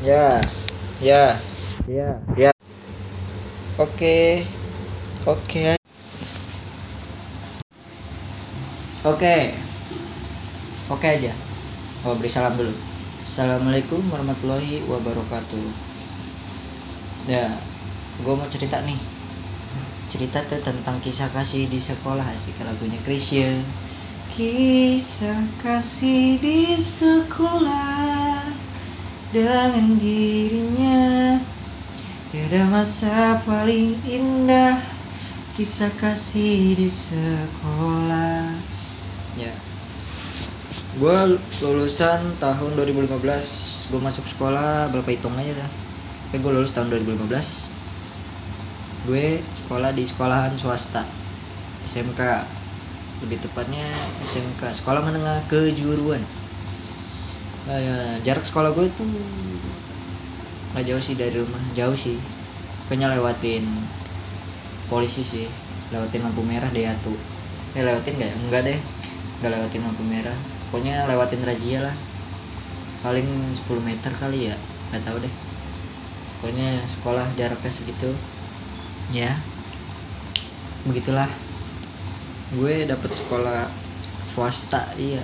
Ya, ya, ya, ya. Oke, oke, oke, oke aja. Oh, beri salam dulu. Assalamualaikum warahmatullahi wabarakatuh. Ya, gue mau cerita nih. Cerita tuh tentang kisah kasih di sekolah sih lagunya Chrisye. Kisah kasih di sekolah dengan dirinya. Tiada masa paling indah Kisah kasih di sekolah. Ya. Gue lulusan tahun 2015 Gue masuk sekolah berapa hitung aja dah. Oke gue lulus tahun 2015 Gue sekolah di sekolahan swasta. SMK Lebih tepatnya SMK Sekolah Menengah Kejuruan Eh, jarak sekolah gue tuh nggak jauh sih dari rumah jauh sih. Pokoknya lewatin polisi sih lewatin lampu merah deh tuh eh lewatin nggak ya? enggak deh nggak lewatin lampu merah. Pokoknya lewatin razia lah. Paling 10 meter kali ya nggak tahu deh. Pokoknya sekolah jaraknya segitu. Ya begitulah. Gue dapet sekolah swasta iya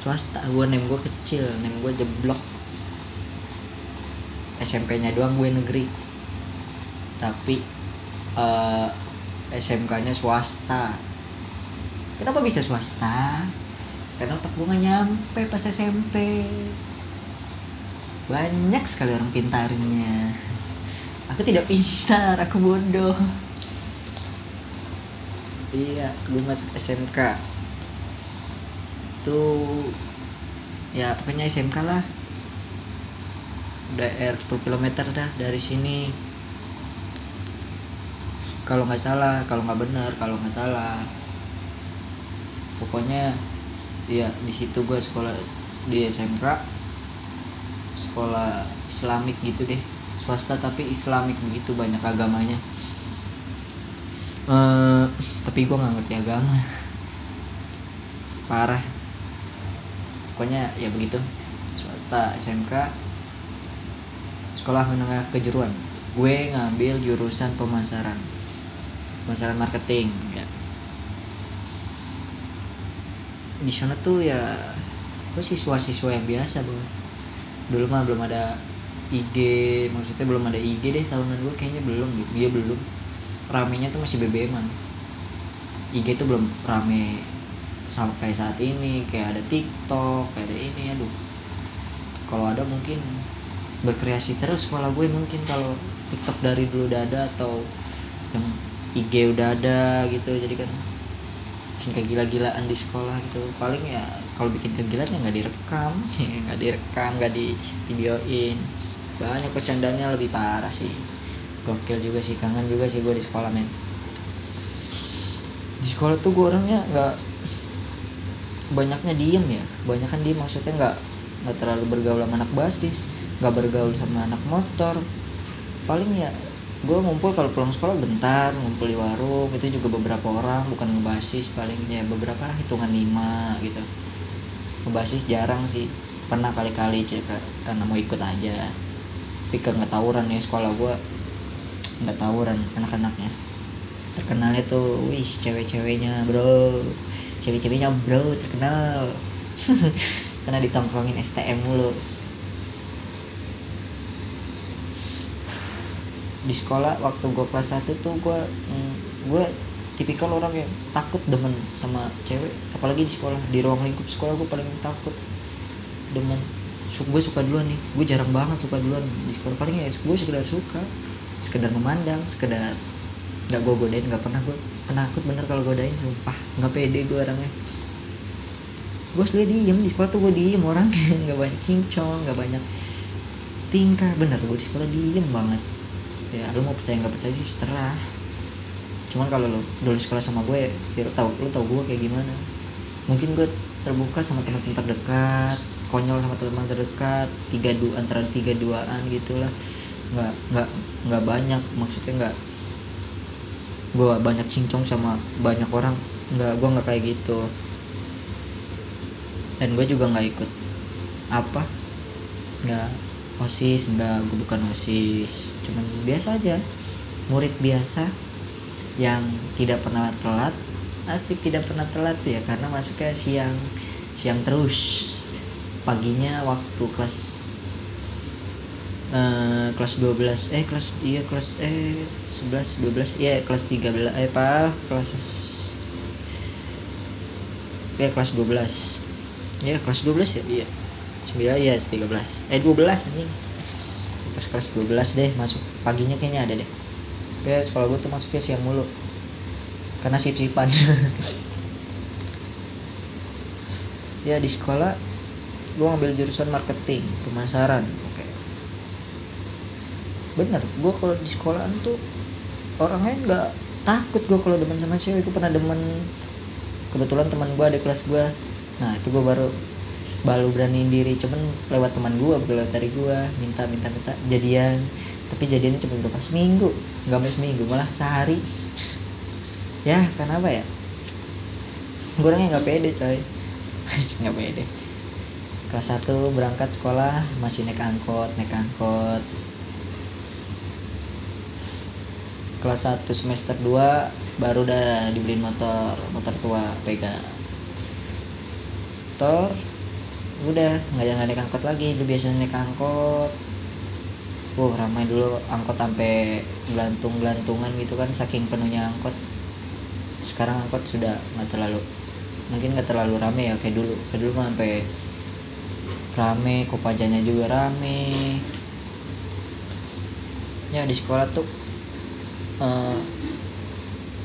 swasta. Gue nem gue kecil nem gue jeblok. SMP-nya doang gue negeri. Tapi uh, SMK-nya swasta. Kenapa bisa swasta? Karena otak gue gak nyampe pas SMP banyak sekali orang pintarnya aku tidak pintar aku bodoh. Iya gue masuk SMK tuh ya pokoknya SMK lah. Daerah 10 km dah dari sini. Kalau nggak salah kalau nggak benar kalau nggak salah. Pokoknya ya di situ gue sekolah di SMK sekolah Islamik gitu deh. Swasta tapi Islamik begitu banyak agamanya. Uh, tapi gue nggak ngerti agama. Parah pokoknya ya begitu. Swasta SMK sekolah menengah kejuruan. Gue ngambil jurusan pemasaran. Pemasaran marketing ya. Di sana tuh ya gue siswa-siswa yang biasa bu. Dulu mah belum ada IG maksudnya belum ada IG deh tahunan gue kayaknya belum gitu. Dia belum. Ramenya tuh masih BBM-an IG tuh belum rame sampai saat ini kayak ada TikTok kayak ada ini aduh. Kalau ada mungkin berkreasi terus sekolah gue mungkin kalau TikTok dari dulu udah ada atau yang IG udah ada gitu jadi kan bikin kegila-gilaan di sekolah gitu. Paling ya kalau bikin kegilaan ya nggak direkam nggak direkam nggak di videoin banyak percandaannya lebih parah sih. Gokil juga sih kangen juga sih gue di sekolah men. Di sekolah tuh gue orangnya nggak banyaknya diem ya. Banyak kan diem maksudnya nggak nggak terlalu bergaul sama anak basis nggak bergaul sama anak motor. Paling ya gue ngumpul kalau pulang sekolah bentar ngumpul di warung itu juga beberapa orang bukan ngebasis palingnya beberapa lah hitungan lima gitu. Ngebasis jarang sih pernah kali-kali cerita karena mau ikut aja. Tapi nggak tawuran ya sekolah gue nggak tawuran anak-anaknya. Terkenalnya tuh wih cewek-ceweknya bro cewek-ceweknya bro terkenal. Karena ditongkrongin STM mulu. Di sekolah waktu gue kelas 1 tuh gue mm, gue tipikal orang yang takut demen sama cewek. Apalagi di sekolah di ruang lingkup sekolah gue paling takut demen. Gue suka duluan nih. Gue jarang banget suka duluan di sekolah. Paling ya gue sekedar suka. Sekedar memandang sekedar nggak gue godain nggak pernah gue penakut bener kalau godain sumpah. Nggak pede gue orangnya. Gue selalu diem di sekolah tuh gue diem. Orang nggak banyak cincong nggak banyak tingkah. Bener gue di sekolah diem banget. Ya lu mau percaya nggak percaya sih seterah cuman kalau lu dulu sekolah sama gue ya lu tau lu tau gue kayak gimana. Mungkin gue terbuka sama teman-teman terdekat konyol sama teman terdekat tiga dua antara tiga duaan gitulah nggak nggak nggak banyak. Maksudnya nggak gue banyak cincong sama banyak orang. Nggak gue nggak kayak gitu. Dan gue juga nggak ikut apa? Nggak osis enggak gue bukan osis. Cuman biasa aja. Murid biasa yang tidak pernah telat. Asik tidak pernah telat ya karena masuknya siang. Siang terus. Paginya waktu kelas uh, kelas 12 eh kelas iya kelas eh 11 12 iya kelas 13 eh apa kelas ya kelas 12 ya kelas 12 ya? Iya. 9 ya 13 eh 12 ini. Pas kelas 12 deh masuk paginya kayaknya ada deh. Ya sekolah gue tuh masuknya siang mulu. Karena sip-sipan. Ya di sekolah gue ngambil jurusan marketing pemasaran. Oke bener gue kalau di sekolahan tuh orangnya nggak takut gue kalau demen sama cewek. Gue pernah demen kebetulan teman gue ada kelas gue nah itu gue baru baru beraniin diri. Cuman lewat teman gue bukan lewat dari gue minta minta minta jadian. Tapi jadiannya cuma berapa? Seminggu. Nggak mau seminggu malah sehari. Ya kenapa ya? Gue orangnya nggak pede coy. Nggak pede. Kelas 1 berangkat sekolah masih naik angkot naik angkot kelas 1 semester 2 baru udah dibeliin motor motor tua pegang motor udah nggak jangan naik angkot lagi dulu biasanya naik angkot. Wah ramai dulu angkot sampai gelantung gelantungan gitu kan saking penuhnya angkot. Sekarang angkot sudah nggak terlalu mungkin nggak terlalu rame ya kayak dulu. Kayak dulu mah sampai rame kopajanya juga rame. Ya di sekolah tuh uh,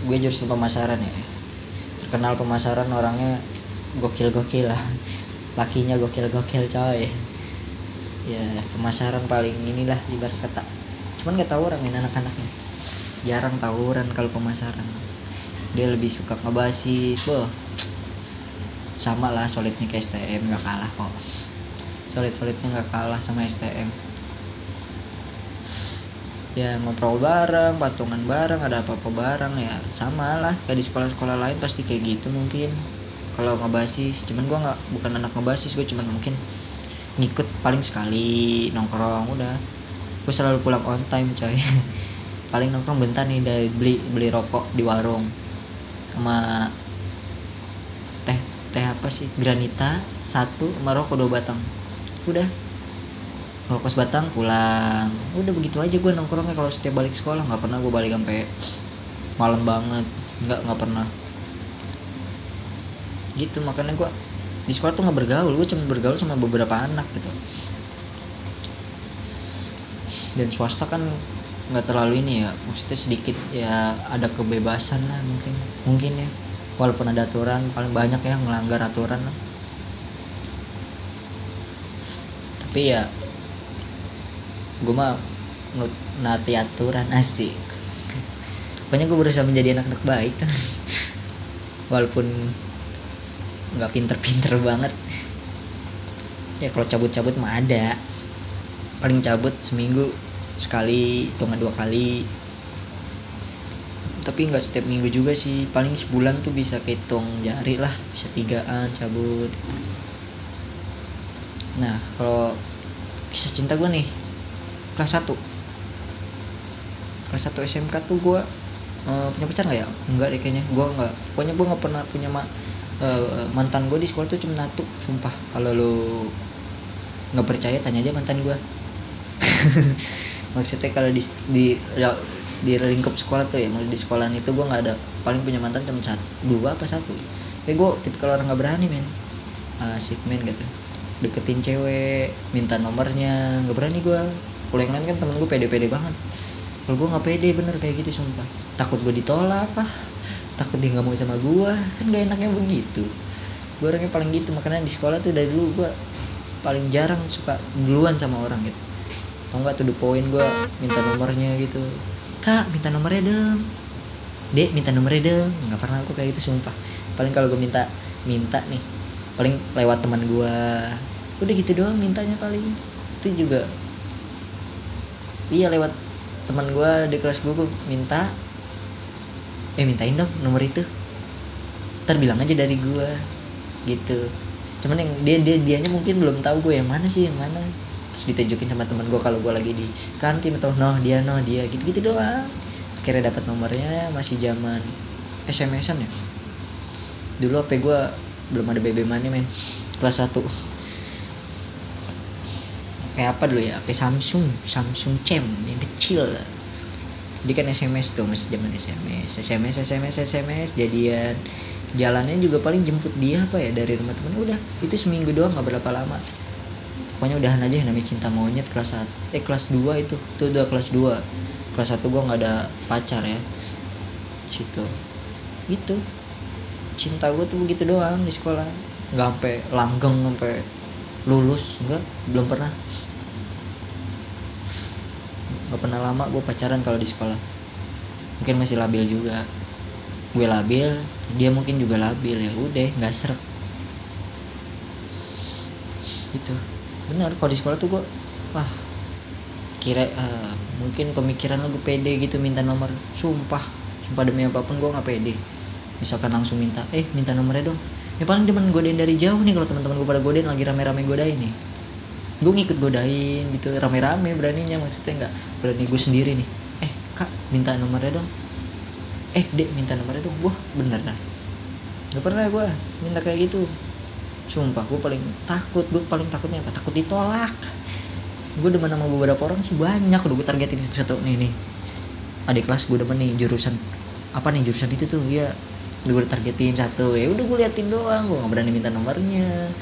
gue jurusan pemasaran ya. Terkenal pemasaran orangnya gokil gokil lah. Lakinya gokil gokil coy. Ya pemasaran paling inilah ibarat kata. Cuman nggak tahu orang ini anak-anaknya. Jarang tawuran kalau pemasaran. Dia lebih suka ngebasis boh sama lah solidnya ke STM nggak kalah kok. Solid solidnya nggak kalah sama STM ya ngobrol bareng patungan bareng ada apa-apa bareng ya sama lah. Kayak di sekolah-sekolah lain pasti kayak gitu mungkin. Kalau ngebasis cuman gua nggak bukan anak ngebasis gue cuman mungkin ngikut paling sekali nongkrong udah. Gue selalu pulang on time coy. Paling nongkrong bentar nih dari beli beli rokok di warung. Sama teh teh apa sih? Granita satu sama rokok dua batang. Udah rokok sebatang pulang. Udah begitu aja gue nongkrongnya. Kalau setiap balik sekolah nggak pernah gue balik sampai malam banget. Nggak nggak pernah. Gitu makanya gue di sekolah tuh nggak bergaul. Gue cuma bergaul sama beberapa anak gitu. Dan swasta kan nggak terlalu ini ya. Maksudnya sedikit ya ada kebebasan lah mungkin. Mungkin ya. Walaupun ada aturan paling banyak ya melanggar aturan lah. Tapi ya gue mah nati aturan asik. Pokoknya gue berusaha menjadi anak-anak baik. Walaupun nggak pinter-pinter banget. Ya kalau cabut-cabut mah ada. Paling cabut seminggu sekali hitungan dua kali. Tapi nggak setiap minggu juga sih. Paling sebulan tuh bisa kehitung jari lah. Bisa tigaan cabut. Nah kalau kisah cinta gue nih kelas 1 kelas 1 SMK tuh gue uh, punya pacar nggak ya? Enggak deh kayaknya. Gue nggak pokoknya gue nggak pernah punya ma uh, mantan gue di sekolah tuh cuma satu sumpah. Kalau lo nggak percaya tanya aja mantan gue maksudnya kalau di di di lingkup sekolah tuh ya di sekolahan itu gue nggak ada paling punya mantan cuma satu dua apa satu. Tapi gue tipe kalau orang nggak berani men. Asik men gitu. Deketin cewek minta nomornya nggak berani gue kalau yang lain kan temen gue pede-pede banget. Kalau gue nggak pede bener kayak gitu sumpah. Takut gue ditolak apa takut dia nggak mau sama gue kan gak enaknya begitu. Gue orangnya paling gitu makanya di sekolah tuh dari dulu gue paling jarang suka duluan sama orang gitu. Tau nggak tuh the point gue minta nomornya gitu. Kak minta nomornya dong. Dek minta nomornya dong. Nggak pernah aku kayak gitu sumpah. Paling kalau gue minta minta nih paling lewat teman gue udah gitu doang mintanya paling. Itu juga iya lewat teman gue di kelas gue minta. Eh mintain dong nomor itu. Ntar bilang aja dari gue gitu. Cuman yang dia dia dianya mungkin belum tahu gue yang mana sih yang mana. Terus ditunjukin sama teman gue kalau gue lagi di kantin atau no dia no dia gitu gitu doang. Akhirnya dapat nomornya masih zaman SMS-an ya. Dulu HP gue belum ada BB Money men. Kelas 1 kayak apa dulu ya? HP Samsung? Samsung Cem yang kecil. Jadi kan SMS tuh masih zaman SMS SMS SMS SMS jadian. Jalannya juga paling jemput dia apa ya dari rumah temen. Udah itu seminggu doang nggak berapa lama. Pokoknya udahan aja namanya cinta monyet kelas 1 eh kelas 2 itu. Itu udah kelas 2 kelas 1 gue nggak ada pacar ya. Situ. Gitu. Cinta gue tuh begitu doang di sekolah. Nggak sampai langgeng sampai lulus enggak belum pernah. Nggak pernah lama gue pacaran kalau di sekolah. Mungkin masih labil juga. Gue labil dia mungkin juga labil ya udah nggak serak. Gitu. Benar kalau di sekolah tuh gue wah kira uh, mungkin pemikiran lo gue pede gitu minta nomor. Sumpah sumpah demi apa pun gue nggak pede. Misalkan langsung minta eh minta nomornya dong ya paling demen godain dari jauh nih kalau teman-teman gue pada godain lagi rame-rame godain nih. Gue ngikut godain gitu rame-rame beraninya maksudnya nggak berani gue sendiri nih. Eh kak minta nomornya dong. Eh dek minta nomornya dong. Wah bener dah. Gak pernah gue minta kayak gitu. Sumpah gue paling takut. Gue paling takutnya apa? Takut ditolak. Gue demen sama beberapa orang sih banyak. Udah gue targetin satu-satu. Nih nih. Adik kelas gue demen nih jurusan apa nih jurusan itu tuh? Ya udah gue targetin satu ya udah gue liatin doang gue nggak berani minta nomornya.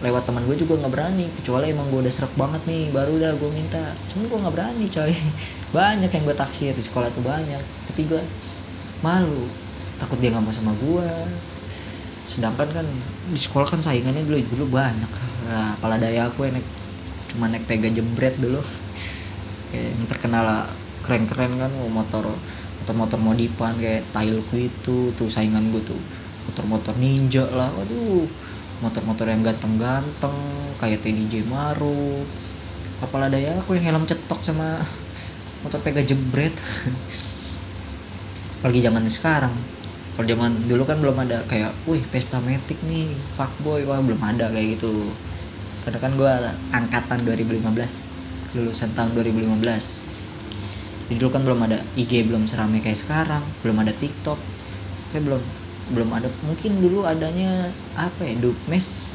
Lewat teman gue juga nggak berani kecuali emang gue udah serak banget nih baru udah gue minta. Cuma gue nggak berani coy. Banyak yang gue taksir di sekolah tuh banyak. Tapi gue malu takut dia nggak mau sama gue sedangkan kan di sekolah kan saingannya dulu dulu banyak. Nah, kepala daya aku naik cuma naik pega jebret dulu. Yang terkenal keren-keren kan motor motor-motor modifan kayak Tailku itu tuh saingan gue tuh. Motor-motor ninja lah waduh. Motor-motor yang ganteng-ganteng kayak TDJ Maru. Apalah daya aku yang helm cetok sama motor pega jebret. Lagi zaman sekarang. Kalau zaman dulu kan belum ada kayak wih Vespa Matic nih fuckboy wah belum ada kayak gitu. Karena kan gue angkatan 2015 lulusan tahun 2015 jadi dulu kan belum ada IG belum seramai kayak sekarang belum ada TikTok kayak belum belum ada mungkin dulu adanya apa ya Dupmes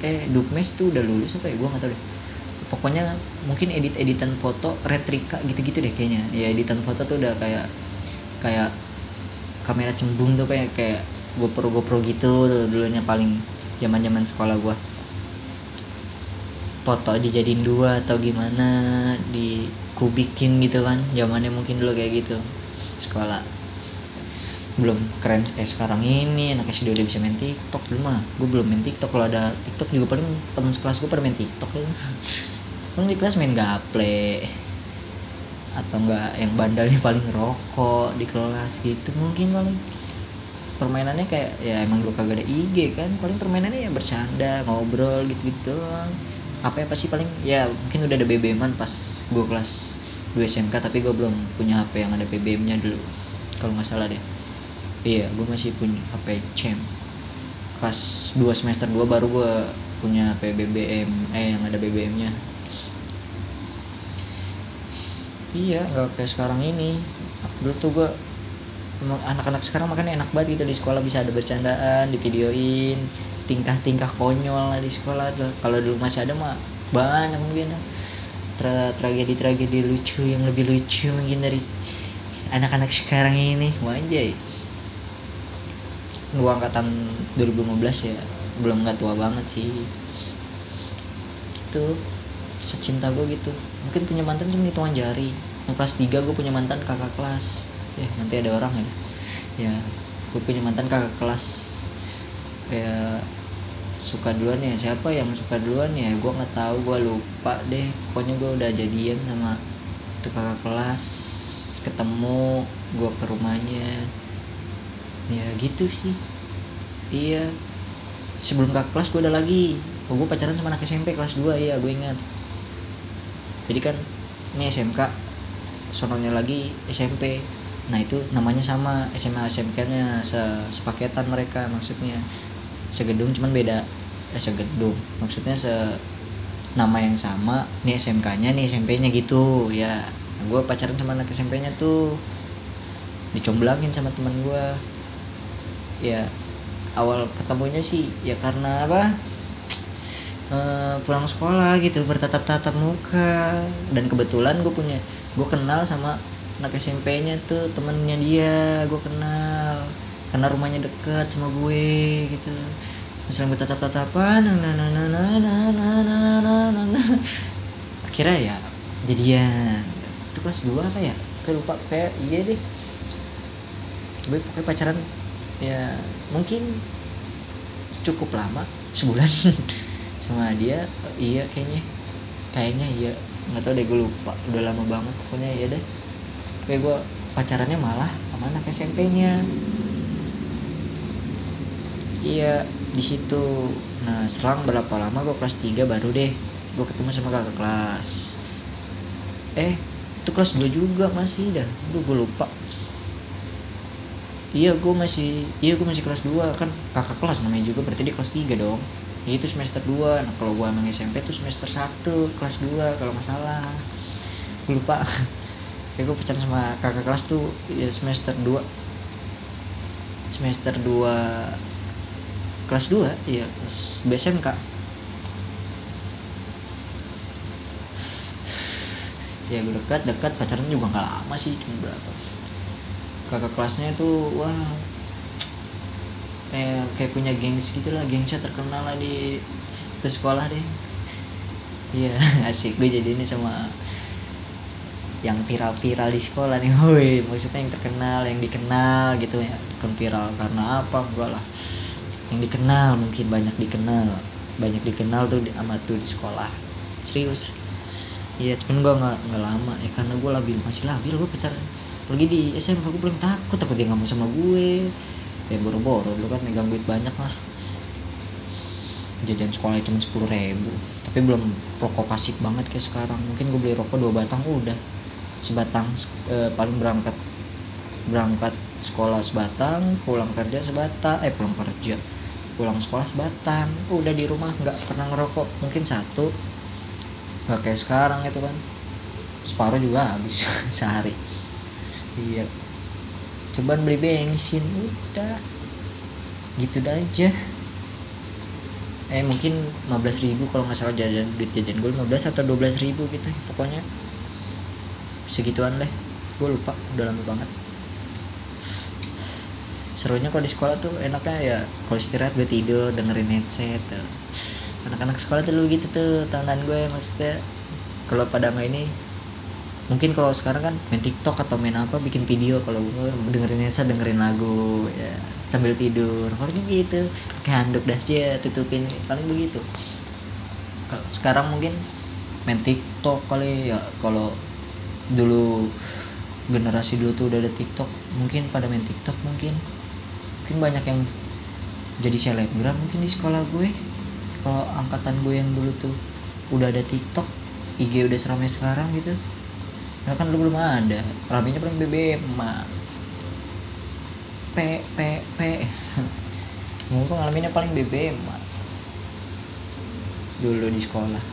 eh Dupmes tuh udah lulus apa ya gue nggak tahu deh. Pokoknya mungkin edit editan foto retrika gitu-gitu deh kayaknya. Ya editan foto tuh udah kayak kayak kamera cembung tuh kayak kayak GoPro GoPro gitu tuh dulunya paling zaman zaman sekolah gue foto dijadiin dua atau gimana di kubikin gitu kan zamannya mungkin dulu kayak gitu. Sekolah. Belum keren kayak sekarang ini anak SD udah bisa main TikTok dulu mah. Gue belum main TikTok kalau ada TikTok juga paling teman sekelas gue pada main TikTok. Ya paling di kelas main gaple atau enggak yang bandalnya paling rokok di kelas gitu mungkin paling. Permainannya kayak ya emang gue kagak ada IG kan paling permainannya ya bercanda ngobrol gitu gitu doang apa apa sih paling? Ya mungkin udah ada BBM pas gue kelas 2 SMK tapi gue belum punya HP yang ada BBM nya dulu kalau nggak salah deh. Iya gue masih punya HP CEM kelas 2 semester 2 baru gue punya HP BBM eh yang ada BBM nya iya nggak kayak sekarang ini. Dulu tuh gue anak-anak sekarang makanya enak banget gitu di sekolah bisa ada bercandaan di videoin tingkah-tingkah konyol lah di sekolah. Kalau dulu masih ada mah banyak mungkin. Tra tragedi-tragedi lucu yang lebih lucu mungkin dari anak-anak sekarang ini. Wanjay gua angkatan 2015 ya belum nggak tua banget sih. Gitu. Secinta gue gitu. Mungkin punya mantan cuma hitungan jari. Yang kelas 3 gue punya mantan kakak kelas ya nanti ada orang ya. Ya gue punya mantan kakak kelas. Kayak suka duluan ya. Siapa yang suka duluan ya? Gue nggak tahu gue lupa deh. Pokoknya gue udah jadian sama tuh kakak kelas. Ketemu gue ke rumahnya. Ya gitu sih. Iya. Sebelum kakak kelas gue ada lagi. Oh, gue pacaran sama anak SMP kelas 2 iya gue ingat. Jadi kan ini SMK sononya lagi SMP nah itu namanya sama SMA SMK nya se sepaketan mereka maksudnya. Segedung cuman beda. Eh, segedung maksudnya se nama yang sama nih SMK-nya nih SMP-nya gitu ya. Nah, gue pacaran sama anak SMP-nya tuh dicomblangin sama teman gue ya awal ketemunya sih ya karena apa? Eh, pulang sekolah gitu bertatap-tatap muka. Dan kebetulan gue punya gue kenal sama anak SMP-nya tuh temennya dia gue kenal karena rumahnya deket sama gue gitu sering bertatap-tatapan nah nah nah nah nah nah nah nah nah nah nah akhirnya ya jadian itu kelas 2 apa ya kayak lupa kayak iya deh gue pokoknya pacaran ya mungkin cukup lama sebulan sama dia iya kayaknya kayaknya iya nggak tahu deh gue lupa udah lama banget pokoknya ya deh kayak gue pacarannya malah sama anak SMP-nya iya di situ. Nah selang berapa lama gue kelas 3 baru deh. Gue ketemu sama kakak kelas. Eh itu kelas 2 juga masih dah. Aduh gue lupa. Iya gue masih iya gue masih kelas 2 kan kakak kelas namanya juga berarti dia kelas 3 dong. Ya itu semester 2 nah kalau gue emang SMP tuh semester 1 kelas 2 kalau nggak salah. Gue lupa ya gue pacaran sama kakak kelas tuh ya semester 2 semester 2 kelas 2 iya BSMK ya gue dekat dekat pacaran juga nggak lama sih cuma berapa. Kakak kelasnya tuh wah kayak kayak punya gengs gitu lah gengsnya terkenal lah di itu sekolah deh. Iya asik gue jadi ini sama yang viral-viral di sekolah nih. Woi maksudnya yang terkenal yang dikenal gitu. Ya bukan viral karena apa? Enggak lah. Yang dikenal mungkin banyak dikenal. Banyak dikenal tuh di, amat tuh di sekolah. Serius. Iya cuman gue nggak nggak lama ya karena gue labil masih labil gue pacaran. Pergi di SMP gue belum takut takut dia nggak mau sama gue. Ya boro-boro dulu kan megang duit banyak lah. Jadian sekolah cuma sepuluh ribu. Tapi belum rokok pasif banget kayak sekarang. Mungkin gue beli rokok dua batang udah sebatang eh, paling berangkat berangkat sekolah sebatang pulang kerja sebatang eh pulang kerja pulang sekolah sebatang. Udah di rumah nggak pernah ngerokok mungkin satu. Nggak kayak sekarang itu kan. Separuh juga habis sehari. Iya. Cobaan beli bensin udah. Gitu aja. Eh mungkin 15 ribu kalau nggak salah jajan duit jajan gue 15 atau 12 ribu gitu pokoknya segituan deh. Gue lupa udah lama banget. Serunya kalau di sekolah tuh enaknya ya kalau istirahat gue tidur dengerin headset tuh. Anak-anak sekolah tuh lu gitu tuh tangan gue maksudnya. Kalau pada nggak ini mungkin kalau sekarang kan main TikTok atau main apa bikin video. Kalau gue dengerin headset dengerin lagu ya sambil tidur. Paling gitu kayak handuk dah aja tutupin. Paling begitu. Kalau sekarang mungkin main TikTok kali ya kalau dulu generasi dulu tuh udah ada TikTok mungkin pada main TikTok mungkin. Mungkin banyak yang jadi selebgram mungkin di sekolah gue. Kalau angkatan gue yang dulu tuh udah ada TikTok IG udah seramai sekarang gitu. Nah kan dulu belum ada. Ramenya paling BBM mah P P P. Mungkin ngalaminnya paling BBM mah dulu di sekolah.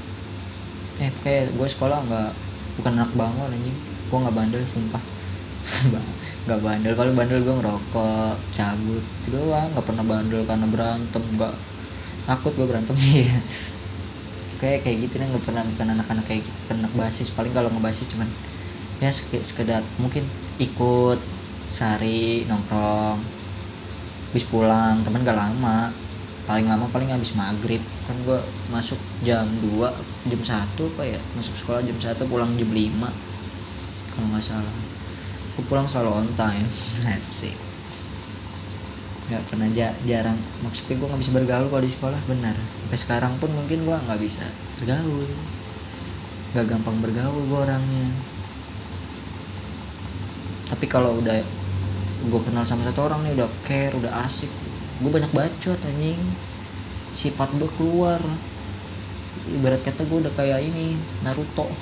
Eh kayak gue sekolah nggak bukan anak bangun anjing. Gue nggak bandel sumpah. Nggak bandel. Kalau bandel gue ngerokok cabut. Itu doang. Nggak pernah bandel karena berantem. Nggak. Takut gue berantem iya. Kayak kayak gitu nih nggak pernah bukan anak-anak kayak gitu. Bukan anak basis. Paling kalau ngebasis cuman ya sekedar mungkin ikut sehari nongkrong habis pulang. Temen gak lama paling lama paling habis maghrib. Kan gue masuk jam 2 jam 1 apa ya? Masuk sekolah jam 1 pulang jam 5 kalau nggak salah. Aku pulang selalu on time. Asik. Nggak pernah ja jarang. Maksudnya gue nggak bisa bergaul kalau di sekolah benar. Sampai sekarang pun mungkin gue nggak bisa bergaul. Nggak gampang bergaul gue orangnya. Tapi kalau udah gue kenal sama satu orang nih udah care udah asik gue banyak bacot anjing. Sifat gue keluar. Ibarat kata gue udah kayak ini Naruto.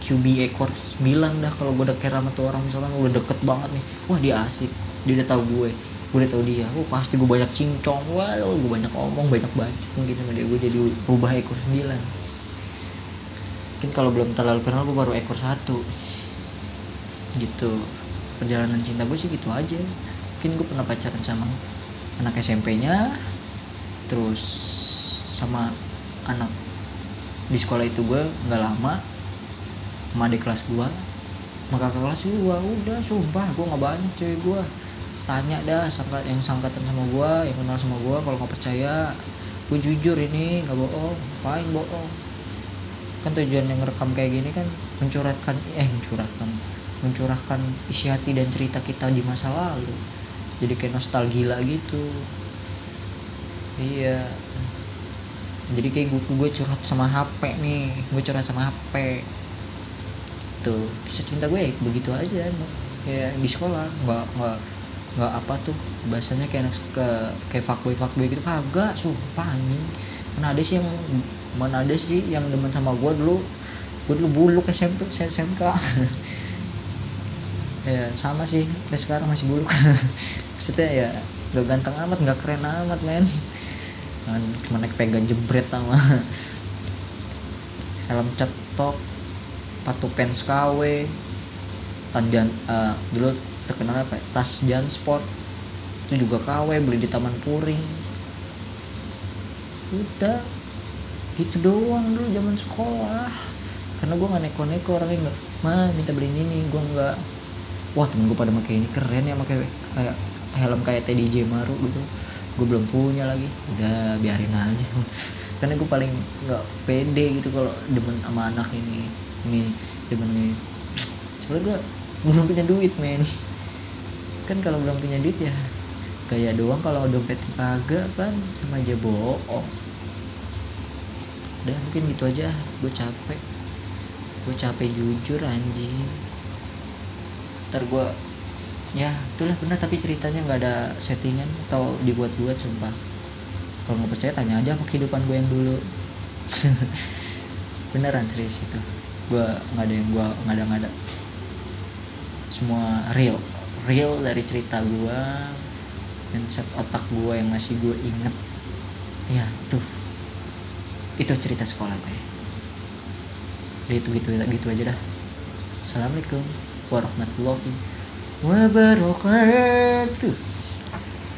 QB ekor 9 dah kalau gue udah care sama tuh orang. Misalkan udah deket banget nih. Wah dia asik. Dia udah tahu gue. Gue udah tahu dia. Oh pasti gue banyak cincong. Wah gue banyak omong banyak baca mungkin sama dia. Gue jadi rubah ekor 9 mungkin kalau belum terlalu kenal gue baru ekor satu. Gitu. Perjalanan cinta gue sih gitu aja. Mungkin gue pernah pacaran sama anak SMP-nya terus sama anak di sekolah itu gue nggak lama sama adik kelas gue kakak kelas gue udah sumpah gue nggak banyak cewek gue tanya dah sangkat yang sangkatan sama gue yang kenal sama gue kalau nggak percaya gue jujur ini nggak bohong ngapain bohong? Kan tujuan yang ngerekam kayak gini kan mencurahkan eh mencurahkan mencurahkan isi hati dan cerita kita di masa lalu jadi kayak nostalgia gitu. Iya. Jadi kayak gue gue curhat sama HP nih. Gue curhat sama HP tuh kisah cinta gue ya begitu aja ya di sekolah. Nggak nggak nggak apa tuh. Bahasanya kayak anak ke kayak fuckboy fuckboy gitu. Kagak sumpah anjing. Mana ada sih yang mana ada sih yang demen sama gue dulu? Gue dulu buluk SMP SMK ya sama sih. Sampai sekarang masih buluk maksudnya ya gak ganteng amat gak keren amat men. Cuma naik pegang jebret sama helm cetok patu pens KW tanjan uh, dulu terkenal apa ya? tas Jan Sport. Itu juga KW beli di Taman Puring. Udah. Gitu doang dulu zaman sekolah. Karena gue gak neko-neko orangnya nggak mah minta beliin ini. Gue nggak wah temen gue pada pakai ini keren ya pakai kayak helm kayak TDJ Maru gitu. Gue belum punya lagi. Udah biarin aja. Karena gue paling nggak pede gitu kalau demen sama anak ini. Ini demen ini. Soalnya gue belum punya duit men. Kan kalau belum punya duit ya gaya doang. Kalau dompet kagak kan sama aja bohong. Udah mungkin gitu aja. Gue capek. Gue capek jujur anjing ntar gue ya itulah benar tapi ceritanya nggak ada settingan atau dibuat-buat sumpah. Kalau nggak percaya tanya aja sama kehidupan gue yang dulu. Beneran serius itu. Gue nggak ada yang gue nggak ada nggak ada. Semua real. Real dari cerita gue dan set otak gue yang masih gue inget ya tuh itu cerita sekolah gue. Itu gitu gitu aja dah. Assalamualaikum warahmatullahi wabarakatuh